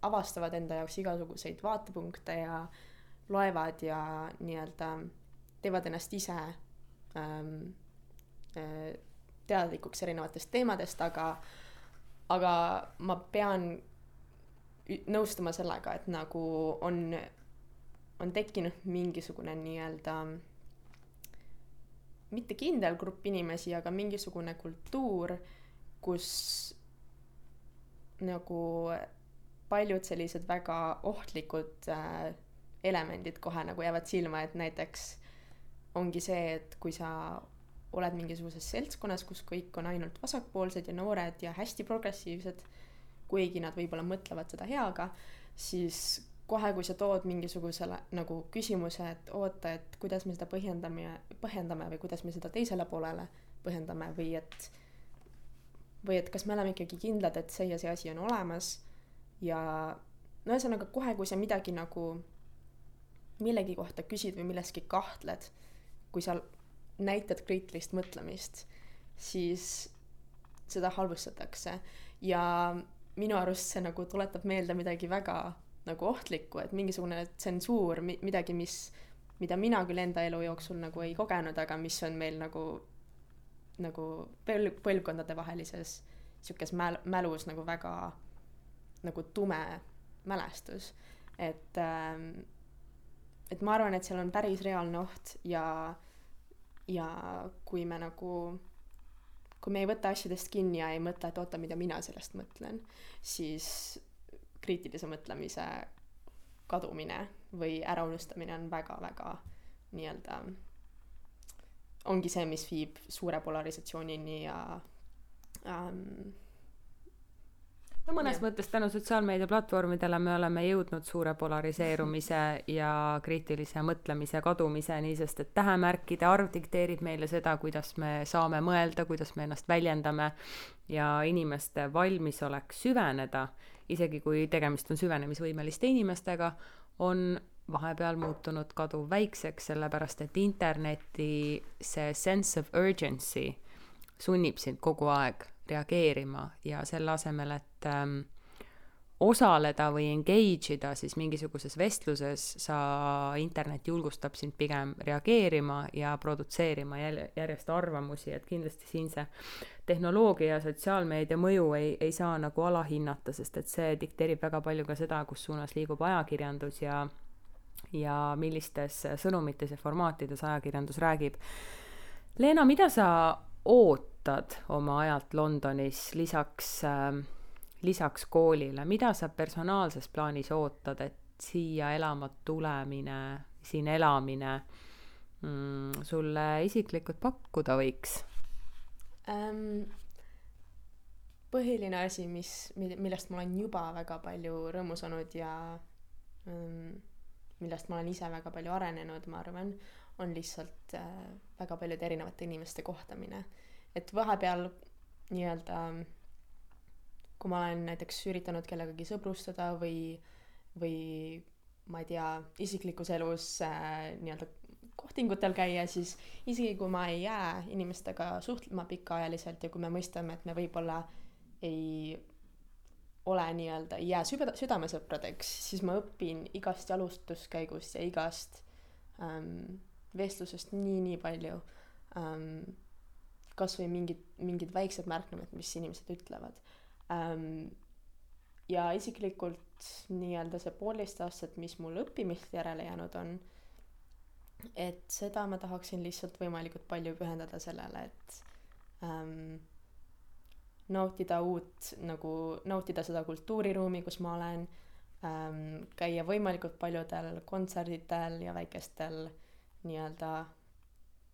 avastavad enda jaoks igasuguseid vaatepunkte ja loevad ja nii-öelda teevad ennast ise ähm, äh, teadlikuks erinevatest teemadest, aga, aga ma pean nõustuma sellega, et nagu on, on tekkinud mingisugune nii-öelda mitte kindel grupp inimesi, aga mingisugune kultuur, kus nagu paljud sellised väga ohtlikud äh, elemendid kohe nagu jäävad silma, et näiteks ongi see, et kui sa oled mingisuguses seltskonnas, kus kõik on ainult vasakpoolsed ja noored ja hästi progressiivsed, kuigi nad võib-olla mõtlevad seda heaga, siis kohe, kui sa tood mingisugusele nagu küsimuse, et oota, et kuidas me seda põhjendame, põhjendame või kuidas me seda teisele poolele põhjendame või et või et kas me oleme ikkagi kindlad, et see ja see asi on olemas ja no ühesõnaga kohe, kui sa midagi nagu millegi kohta küsid või milleski kahtled, kui sa näitad kriitilist mõtlemist, siis seda halvustatakse. Ja minu arust see nagu tuletab meelde midagi väga nagu ohtlikku, et mingisugune tsensuur, midagi, mis, mida mina küll enda elu jooksul nagu ei kogenud, aga mis on meil nagu, nagu põl-, põlvkondadevahelises niisugures mäl-, mälus nagu väga nagu tume mälestus, et ähm, et ma arvan, et seal on päris reaalne oht ja, ja kui me nagu, kui me ei võta asjadest kinni ja ei mõtle, et oota, mida mina sellest mõtlen, siis kriitilise mõtlemise kadumine või äraunustamine on väga-väga nii-öelda, ongi see, mis viib suure polarisatsioonini ja ähm, no mõnes ja. mõttes tänu sotsiaalmeedia platvormidele me oleme jõudnud suure polariseerumise ja kriitilise mõtlemise kadumiseni, sest et tähemärkide arv dikteerib meile seda, kuidas me saame mõelda, kuidas me ennast väljendame ja inimeste valmisolek süveneda, isegi kui tegemist on süvenemisvõimeliste inimestega, on vahepeal muutunud kaduvväikseks, sellepärast et interneti see sense of urgency sunnib sind kogu aeg reageerima ja selle asemel, et ähm, osaleda või engage ida siis mingisuguses vestluses, sa, internet julgustab sind pigem reageerima ja produtseerima jälle, järjest arvamusi, et kindlasti siin see tehnoloogia ja sotsiaalmeedia mõju ei, ei saa nagu alahinnata, sest et see dikteerib väga palju ka seda, kus suunas liigub ajakirjandus ja ja millistes sõnumites ja formaatides ajakirjandus räägib. Leena, mida sa ootad oma ajalt Londonis lisaks äh, lisaks koolile, mida sa personaalses plaanis ootad, et siia elama tulemine, siin elamine mm, sulle isiklikult pakkuda võiks ähm,? põhiline asi, mis, millest ma olen juba väga palju rõõmusanud ja ähm, millest ma olen ise väga palju arenenud, ma arvan, on lihtsalt äh, väga paljude erinevate inimeste kohtamine. et vahepeal nii-öelda kui ma olen näiteks üritanud kellegagi sõbrustada või, või ma ei tea, isiklikus elus äh, nii-öelda kohtingutel käia, siis isegi kui ma ei jää inimestega suhtlema pikaajaliselt ja kui me mõistame, et me võib-olla ei ole nii-öelda, ei jää süda, südamesõpradeks, siis ma õpin igast jalustuskäigust ja igast ähm, vestlusest nii-nii palju ähm,. kasvõi mingid, mingid väiksed märkmed, mis inimesed ütlevad ähm,. ja isiklikult nii-öelda see poolteist aastat, mis mul õppimist järele jäänud on, et seda ma tahaksin lihtsalt võimalikult palju pühendada sellele, et ähm, nautida uut nagu, nautida seda kultuuriruumi, kus ma olen ähm,, käia võimalikult paljudel kontsertidel ja väikestel nii-öelda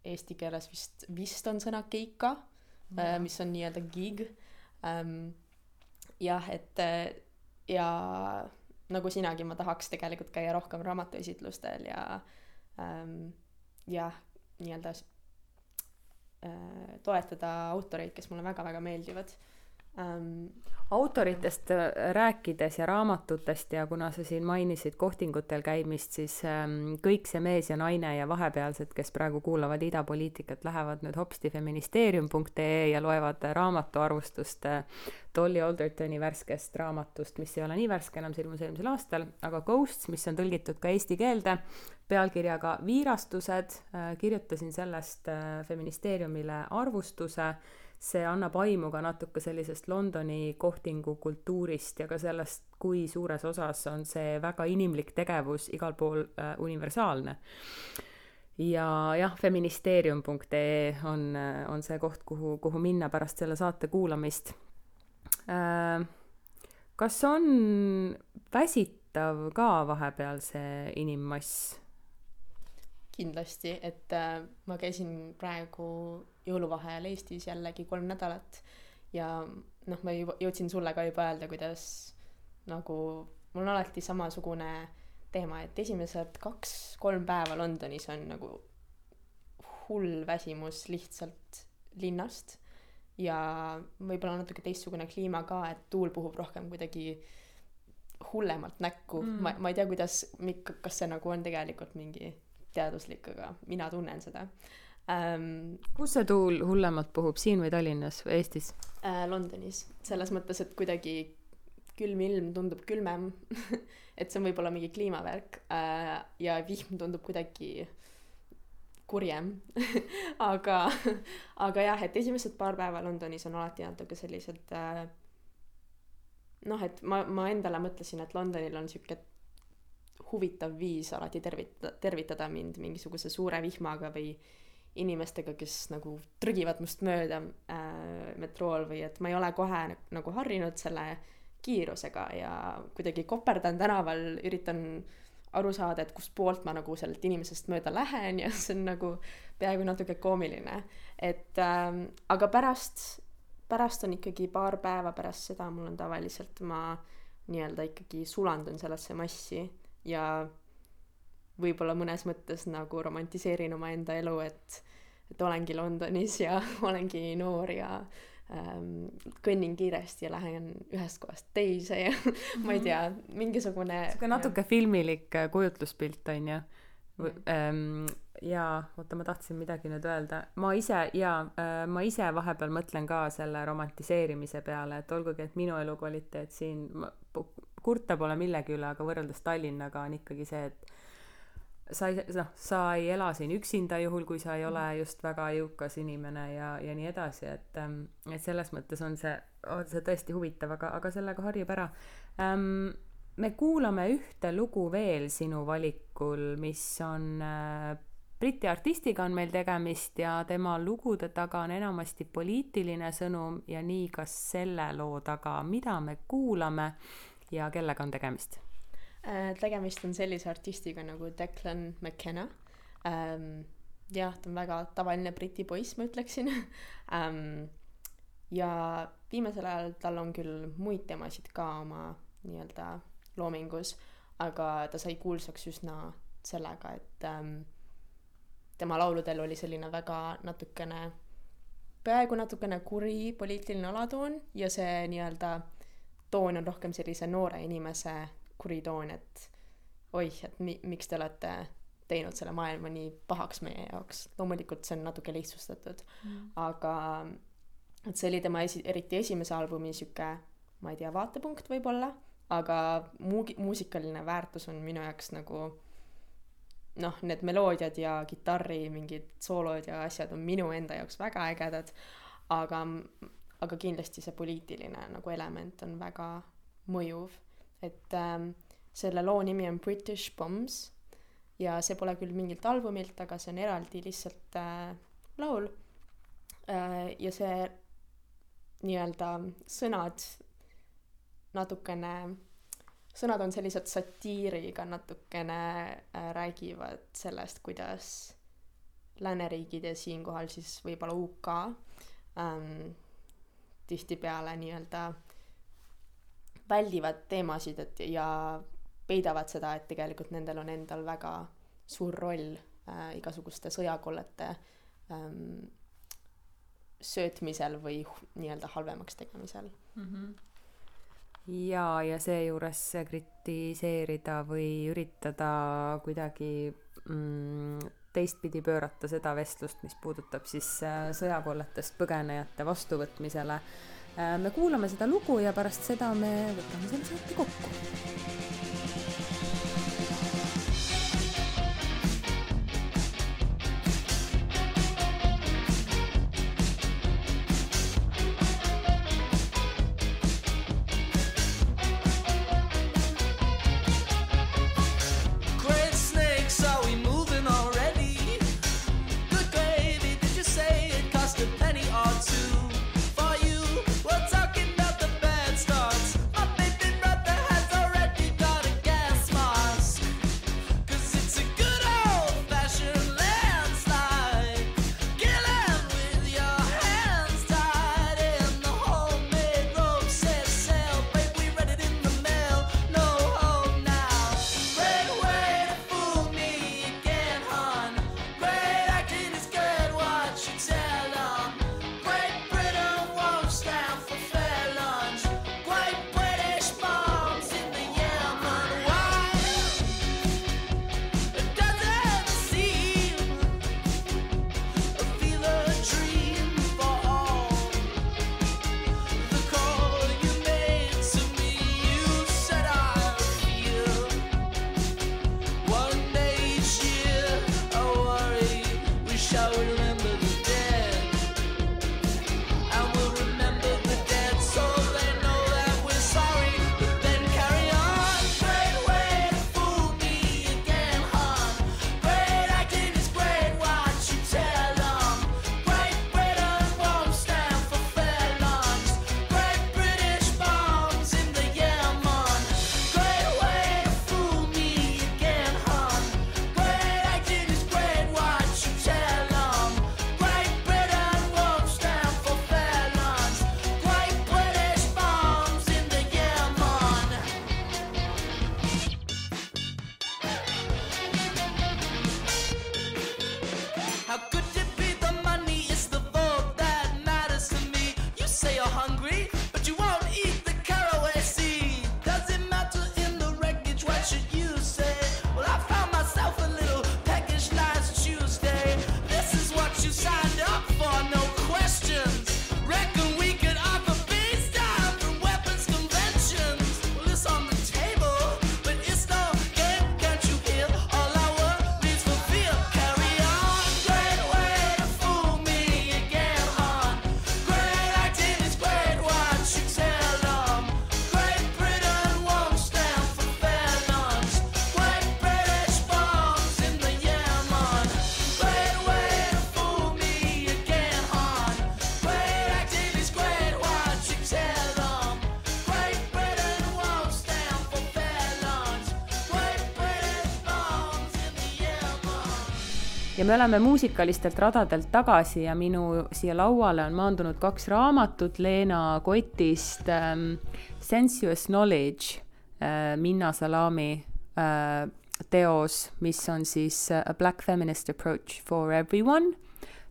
eesti keeles vist, vist on sõna keika mm, -hmm. äh, mis on nii-öelda gig ähm, jah, et ja nagu sinagi, ma tahaks tegelikult käia rohkem raamatuesitlustel ja ähm, jah, nii-öelda äh, toetada autoreid, kes mulle väga-väga meeldivad ähm,. autoritest äh, rääkides ja raamatutest ja kuna sa siin mainisid kohtingutel käimist, siis ähm, kõik see mees ja naine ja vahepealsed, kes praegu kuulavad idapoliitikat, lähevad nüüd hopsti feministeerium.ee ja loevad raamatuarvustust äh, Dolly Aldertoni värskest raamatust, mis ei ole nii värske enam, see ilmus eelmisel aastal, aga Ghosts, mis on tõlgitud ka eesti keelde pealkirjaga Viirastused, äh, kirjutasin sellest feministeeriumile arvustuse see annab aimu ka natuke sellisest Londoni kohtingu kultuurist ja ka sellest, kui suures osas on see väga inimlik tegevus igal pool äh, universaalne. ja jah, feministeerium.ee on, äh, on see koht, kuhu, kuhu minna pärast selle saate kuulamist äh,. kas on väsitav ka vahepeal see inimmass? Kindlasti, et äh, ma käisin praegu jõuluvaheajal Eestis jällegi kolm nädalat ja noh, ma juba jõudsin sulle ka juba öelda, kuidas nagu mul on alati samasugune teema, et esimesed kaks-kolm päeva Londonis on nagu hull väsimus lihtsalt linnast ja võib-olla natuke teistsugune kliima ka, et tuul puhub rohkem kuidagi hullemalt näkku mm., ma, ma ei tea, kuidas, kas see nagu on tegelikult mingi teaduslik, aga mina tunnen seda ähm,. kus see tuul hullemalt puhub, siin või Tallinnas või Eestis äh,? Londonis, selles mõttes, et kuidagi külm ilm tundub külmem et see on võib-olla mingi kliimavärk äh, ja vihm tundub kuidagi kurjem aga, aga jah, et esimesed paar päeva Londonis on alati natuke sellised äh, noh, et ma, ma endale mõtlesin, et Londonil on sihuke huvitav viis alati tervita-, tervitada mind mingisuguse suure vihmaga või inimestega, kes nagu trügivad must mööda äh, metrool või et ma ei ole kohe nagu harjunud selle kiirusega ja kuidagi koperdan tänaval, üritan aru saada, et kustpoolt ma nagu sellelt inimesest mööda lähen ja see on nagu peaaegu natuke koomiline. et äh, aga pärast, pärast on ikkagi paar päeva pärast seda mul on tavaliselt, ma nii-öelda ikkagi sulandun sellesse massi ja võib-olla mõnes mõttes nagu romantiseerin omaenda elu, et, et olengi Londonis ja olengi noor ja ähm, kõnnin kiiresti ja lähen ühest kohast teise ja ma ei tea, mingisugune. sihuke natuke ja. filmilik äh, kujutluspilt on ju. Ähm, jaa, oota, ma tahtsin midagi nüüd öelda. ma ise jaa äh,, ma ise vahepeal mõtlen ka selle romantiseerimise peale, et olgugi, et minu elukvaliteet siin kurta pole millegi üle, aga võrreldes Tallinnaga on ikkagi see, et sa ei, noh, sa ei ela siin üksinda, juhul kui sa ei ole just väga jõukas inimene ja, ja nii edasi, et, ähm, et selles mõttes on see, on see tõesti huvitav, aga, aga sellega harjub ära. Ähm,. me kuulame ühte lugu veel sinu valikul, mis on äh, Briti artistiga on meil tegemist ja tema lugude taga on enamasti poliitiline sõnum ja nii ka selle loo taga, mida me kuulame ja kellega on tegemist Äh, tegemist on sellise artistiga nagu Declan McKenna ähm,. jah, ta on väga tavaline briti poiss, ma ütleksin ähm, ja viimasel ajal tal on küll muid teemasid ka oma nii-öelda loomingus, aga ta sai kuulsaks üsna sellega, et ähm, tema lauludel oli selline väga natukene, peaaegu natukene kuri poliitiline alatoon ja see nii-öelda toon on rohkem sellise noore inimese kuritoon, et oih, et mi-, miks te olete teinud selle maailma nii pahaks meie jaoks. loomulikult see on natuke lihtsustatud mm., aga et see oli tema esi-, eriti esimese albumi sihuke, ma ei tea, vaatepunkt võib-olla, aga muu-, muusikaline väärtus on minu jaoks nagu noh, need meloodiad ja kitarri mingid soolod ja asjad on minu enda jaoks väga ägedad, aga, aga kindlasti see poliitiline nagu element on väga mõjuv et ähm, selle loo nimi on British Bombs ja see pole küll mingilt albumilt, aga see on eraldi lihtsalt äh, laul äh,. ja see nii-öelda sõnad natukene, sõnad on sellised satiiriga natukene äh, räägivad sellest, kuidas lääneriigid ja siinkohal siis võib-olla UK ähm, tihtipeale nii-öelda väldivad teemasid, et ja peidavad seda, et tegelikult nendel on endal väga suur roll äh, igasuguste sõjakollete ähm, söötmisel või nii-öelda halvemaks tegemisel mm. -hmm ja, ja seejuures kritiseerida või üritada kuidagi mm, teistpidi pöörata seda vestlust, mis puudutab siis äh, sõjakolletest põgenejate vastuvõtmisele. Äh, me kuulame seda lugu ja pärast seda me võtame selle saate kokku ja me oleme muusikalistelt radadelt tagasi ja minu siia lauale on maandunud kaks raamatut Leena kotist ähm, Sensuous Knowledge äh,, Minna Salami äh, teos, mis on siis äh, A Black Feminist Approach for Everyone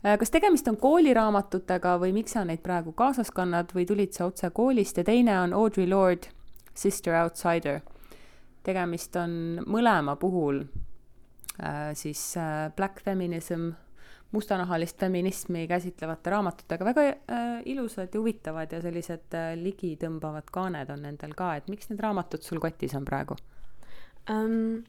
äh,. kas tegemist on kooliraamatutega või miks sa neid praegu kaasas kannad või tulid sa otse koolist ja teine on Audrey Lord Sister Outsider. tegemist on mõlema puhul siis äh, Black Feminism, mustanahalist feminismi käsitlevate raamatutega, väga äh, ilusad ja huvitavad ja sellised äh, ligitõmbavad kaaned on nendel ka, et miks need raamatud sul kotis on praegu? Um,?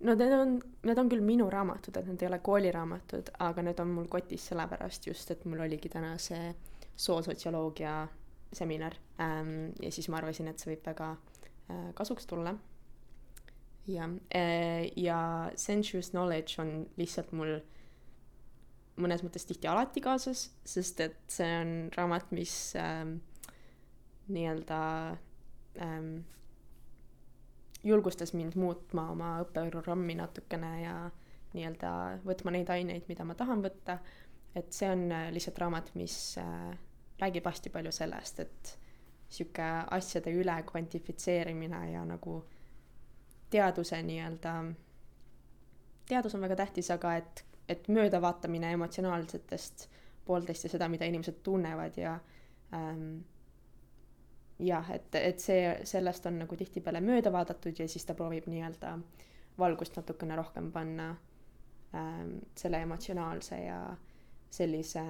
no need on, need on küll minu raamatud, et need ei ole kooliraamatud, aga need on mul kotis sellepärast just, et mul oligi täna see soosotsioloogia seminar. Ähm, ja siis ma arvasin, et see võib väga äh, kasuks tulla jah, eh, ja sensuous knowledge on lihtsalt mul mõnes mõttes tihti alati kaasas, sest et see on raamat, mis ähm, nii-öelda ähm, julgustas mind muutma oma õppeprogrammi natukene ja nii-öelda võtma neid aineid, mida ma tahan võtta. et see on äh, lihtsalt raamat, mis äh, räägib hästi palju sellest, et sihuke asjade üle kvantifitseerimine ja nagu teaduse nii-öelda, teadus on väga tähtis, aga et, et möödavaatamine emotsionaalsetest pooltest ja seda, mida inimesed tunnevad ja ähm, jah, et, et see, sellest on nagu tihtipeale mööda vaadatud ja siis ta proovib nii-öelda valgust natukene rohkem panna ähm, selle emotsionaalse ja sellise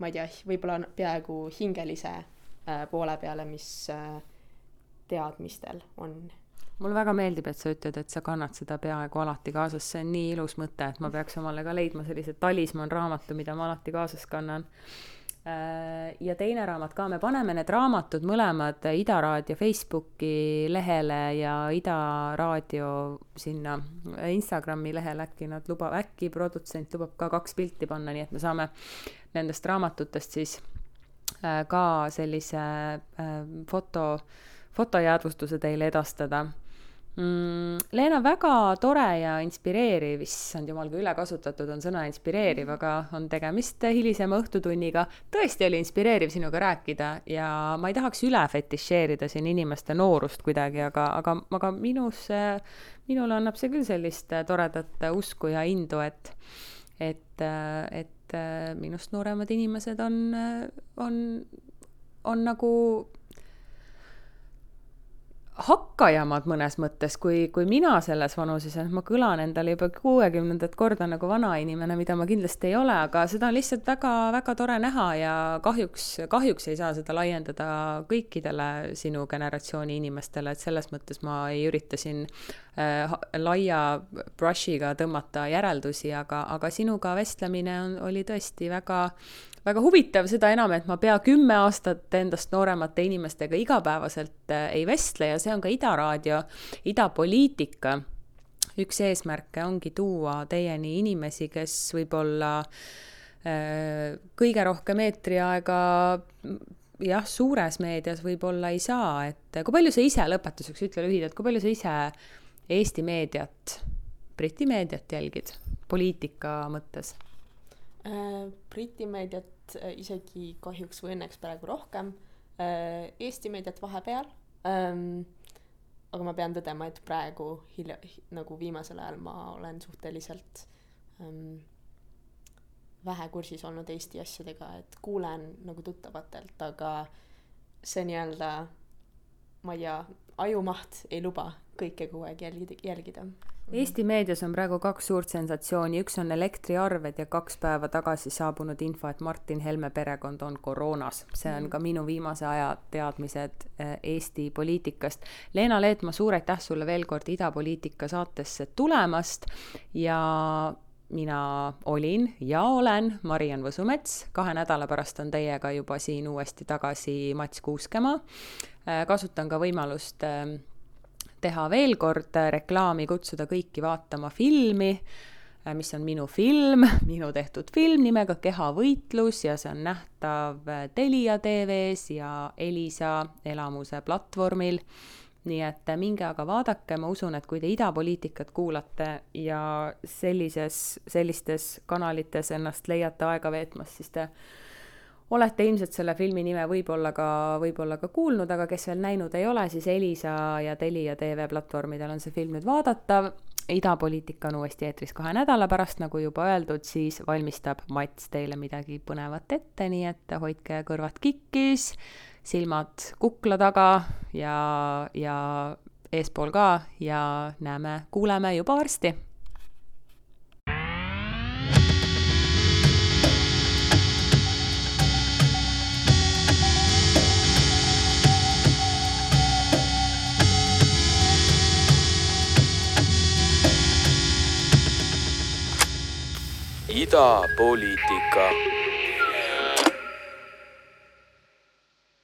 ma ei tea, võib-olla peaaegu hingelise äh, poole peale, mis äh, teadmistel on mulle väga meeldib, et sa ütled, et sa kannad seda peaaegu alati kaasas, see on nii ilus mõte, et ma peaks omale ka leidma sellise talismann raamatu, mida ma alati kaasas kannan. Äh, ja teine raamat ka, me paneme need raamatud mõlemad Ida Raadio Facebooki lehele ja Ida Raadio sinna Instagrami lehele, äkki nad luba-, äkki produtsent lubab ka kaks pilti panna, nii et me saame nendest raamatutest siis äh, ka sellise äh, foto, fotojäädvustuse teile edastada mm,? Leena, väga tore ja inspireeriv, issand jumal, kui ülekasutatud on sõna inspireeriv, mm. aga on tegemist hilisema õhtutunniga. tõesti oli inspireeriv sinuga rääkida ja ma ei tahaks üle fetišeerida siin inimeste noorust kuidagi, aga, aga, aga minus, minule annab see küll sellist toredat usku ja indu, et, et, et minust nooremad inimesed on, on, on nagu hakkajamad mõnes mõttes, kui, kui mina selles vanuses, et ma kõlan endale juba kuuekümnendat korda nagu vanainimene, mida ma kindlasti ei ole, aga seda on lihtsalt väga-väga tore näha ja kahjuks, kahjuks ei saa seda laiendada kõikidele sinu generatsiooni inimestele, et selles mõttes ma ei ürita siin äh, laia brush'iga tõmmata järeldusi, aga, aga sinuga vestlemine on, oli tõesti väga väga huvitav, seda enam, et ma pea kümme aastat endast nooremate inimestega igapäevaselt äh, ei vestle ja see on ka Ida Raadio idapoliitika üks eesmärke ongi tuua teieni inimesi, kes võib-olla äh, kõige rohkem eetriaega jah, suures meedias võib-olla ei saa, et kui palju sa ise, lõpetuseks ütle lühidalt, kui palju sa ise Eesti meediat, Briti meediat jälgid poliitika mõttes? Äh, Briti meediat äh, isegi kahjuks või õnneks praegu rohkem, äh, Eesti meediat vahepeal, ähm, aga ma pean tõdema, et praegu hilja, nagu viimasel ajal ma olen suhteliselt ähm, vähe kursis olnud Eesti asjadega, et kuulen nagu tuttavatelt, aga see nii-öelda, ma ei tea, ajumaht ei luba kõike kogu aeg jälgida, jälgida Eesti meedias on praegu kaks suurt sensatsiooni, üks on elektriarved ja kaks päeva tagasi saabunud info, et Martin Helme perekond on koroonas. see on ka minu viimase aja teadmised eh, Eesti poliitikast. Leena Leetmaa, suur aitäh sulle veel kord Idapoliitika saatesse tulemast ja mina olin ja olen Mariann Võsumets, kahe nädala pärast on teiega juba siin uuesti tagasi Mats Kuuskemaa. Eh, kasutan ka võimalust eh, teha veel kord reklaami, kutsuda kõiki vaatama filmi, äh, mis on minu film, minu tehtud film nimega Kehavõitlus ja see on nähtav Telia tv-s ja Elisa elamuse platvormil. nii et minge aga vaadake, ma usun, et kui te idapoliitikat kuulate ja sellises, sellistes kanalites ennast leiate aega veetmas, siis te olete ilmselt selle filmi nime võib-olla ka, võib-olla ka kuulnud, aga kes veel näinud ei ole, siis Elisa ja Telia tv platvormidel on see film nüüd vaadatav. idapoliitika on uuesti eetris kahe nädala pärast, nagu juba öeldud, siis valmistab Mats teile midagi põnevat ette, nii et hoidke kõrvad kikkis, silmad kukla taga ja, ja eespool ka ja näeme-kuuleme juba varsti idapoliitika